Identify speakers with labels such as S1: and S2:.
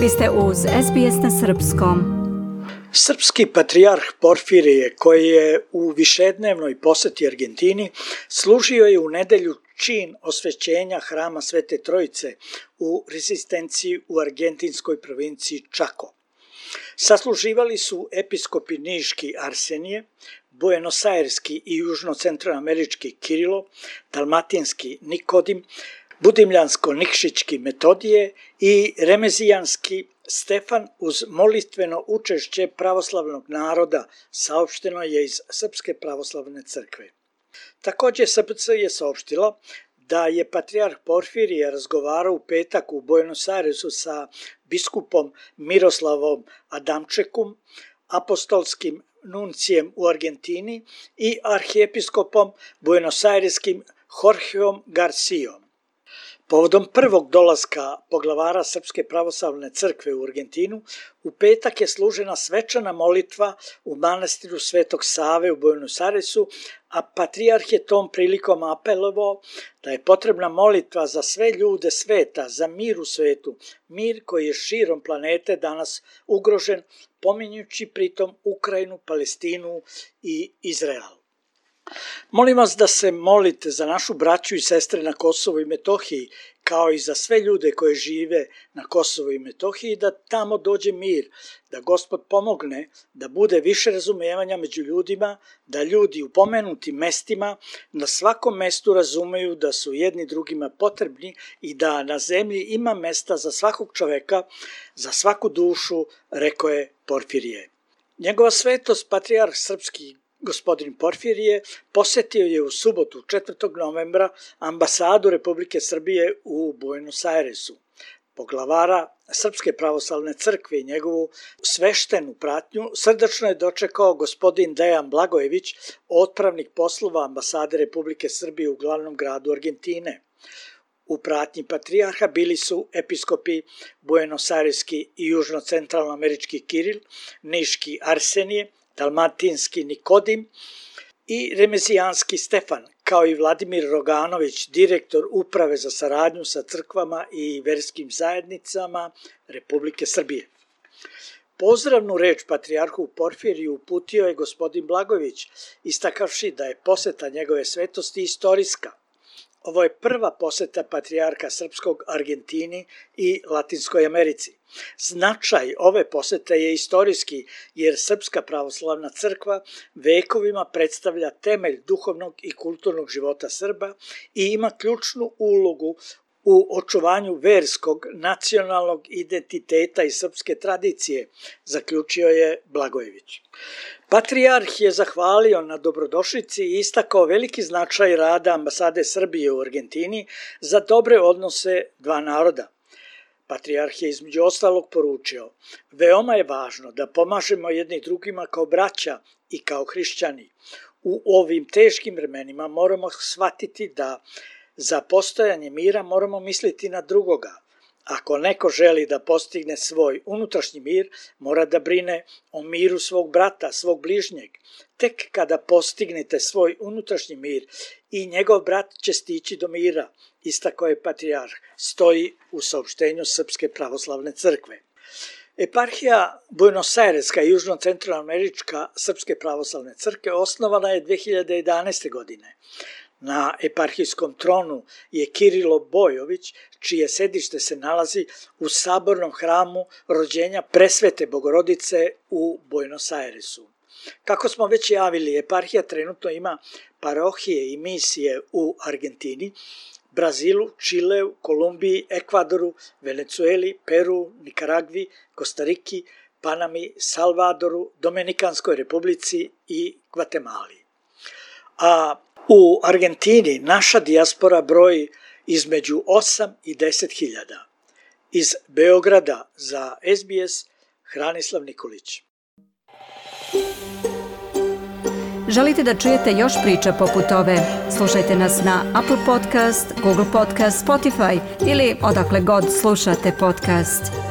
S1: Vi ste uz SBS na Srpskom.
S2: Srpski patrijarh Porfirije, koji je u višednevnoj poseti Argentini, služio je u nedelju čin osvećenja hrama Svete Trojice u rezistenciji u argentinskoj provinciji Čako. Sasluživali su episkopi Niški Arsenije, Buenosairski i južno-centroamerički Kirilo, dalmatinski Nikodim, budimljansko-nikšićki Metodije i remezijanski Stefan uz molitveno učešće pravoslavnog naroda saopšteno je iz Srpske pravoslavne crkve. Takođe SPC je saopštila da je patrijarh Porfirije razgovarao u petak u Buenos Airesu sa biskupom Miroslavom Adamčekom, apostolskim nuncijem u Argentini i arhijepiskopom buenosaireskim Jorgeom Garcijom. Povodom prvog dolaska poglavara Srpske pravoslavne crkve u Argentinu, u petak je služena svečana molitva u manastiru Svetog Save u Buenos Airesu, a patrijarh je tom prilikom apelovao da je potrebna molitva za sve ljude sveta, za mir u svetu, mir koji je širom planete danas ugrožen, pominjući pritom Ukrajinu, Palestinu i Izrael. Molim vas da se molite za našu braću i sestre na Kosovo i Metohiji, kao i za sve ljude koje žive na Kosovo i Metohiji, da tamo dođe mir, da Gospod pomogne, da bude više razumevanja među ljudima, da ljudi u pomenutim mestima na svakom mestu razumeju da su jedni drugima potrebni i da na zemlji ima mesta za svakog čoveka, za svaku dušu, rekao je Porfirije. Njegova svetost, patrijarh srpski Gospodin Porfirije posetio je u subotu 4. novembra ambasadu Republike Srbije u Buenos Airesu. Poglavara Srpske pravoslavne crkve i njegovu sveštenu pratnju srdačno je dočekao gospodin Dejan Blagojević, otpravnik poslova ambasade Republike Srbije u glavnom gradu Argentine. U pratnji patrijarha bili su episkopi Buenos Aireski i južno-centralnoamerički Kiril, Niški Arsenije, dalmatinski Nikodim i remezijanski Stefan, kao i Vladimir Roganović, direktor Uprave za saradnju sa crkvama i verskim zajednicama Republike Srbije. Pozdravnu reč patrijarhu Porfiriju uputio je gospodin Blagović, istakavši da je poseta njegove svetosti istorijska. Ovo je prva poseta patrijarka Srpskog Argentini i Latinskoj Americi. Značaj ove posete je istorijski, jer Srpska pravoslavna crkva vekovima predstavlja temelj duhovnog i kulturnog života Srba i ima ključnu ulogu u očuvanju verskog, nacionalnog identiteta i srpske tradicije, zaključio je Blagojević. Patrijarh je zahvalio na dobrodošlici i istakao veliki značaj rada ambasade Srbije u Argentini za dobre odnose dva naroda. Patrijarh je između ostalog poručio, veoma je važno da pomažemo jedni drugima kao braća i kao hrišćani. U ovim teškim vremenima moramo shvatiti da za postojanje mira moramo misliti na drugoga. Ako neko želi da postigne svoj unutrašnji mir, mora da brine o miru svog brata, svog bližnjeg. Tek kada postignete svoj unutrašnji mir i njegov brat će stići do mira, istako je patrijarh, stoji u saopštenju Srpske pravoslavne crkve. Eparhija Buenos Aireska i južno-centralnoamerička Srpske pravoslavne crkve osnovana je 2011. godine. Na eparhijskom tronu je Kirilo Bojović, čije sedište se nalazi u sabornom hramu rođenja presvete Bogorodice u Buenos Airesu. Kako smo već javili, eparhija trenutno ima parohije i misije u Argentini, Brazilu, Čileu, Kolumbiji, Ekvadoru, Venecueli, Peru, Nikaragvi, Kostariki, Panami, Salvadoru, Dominikanskoj republici i Gvatemali. A U Argentini naša dijaspora broji između 8 i 10 hiljada. Iz Beograda za SBS Hranislav Nikolić.
S1: Želite da čujete još priča poput ove? Slušajte nas na Apple Podcast, Google Podcast, Spotify ili odakle god slušate podcast.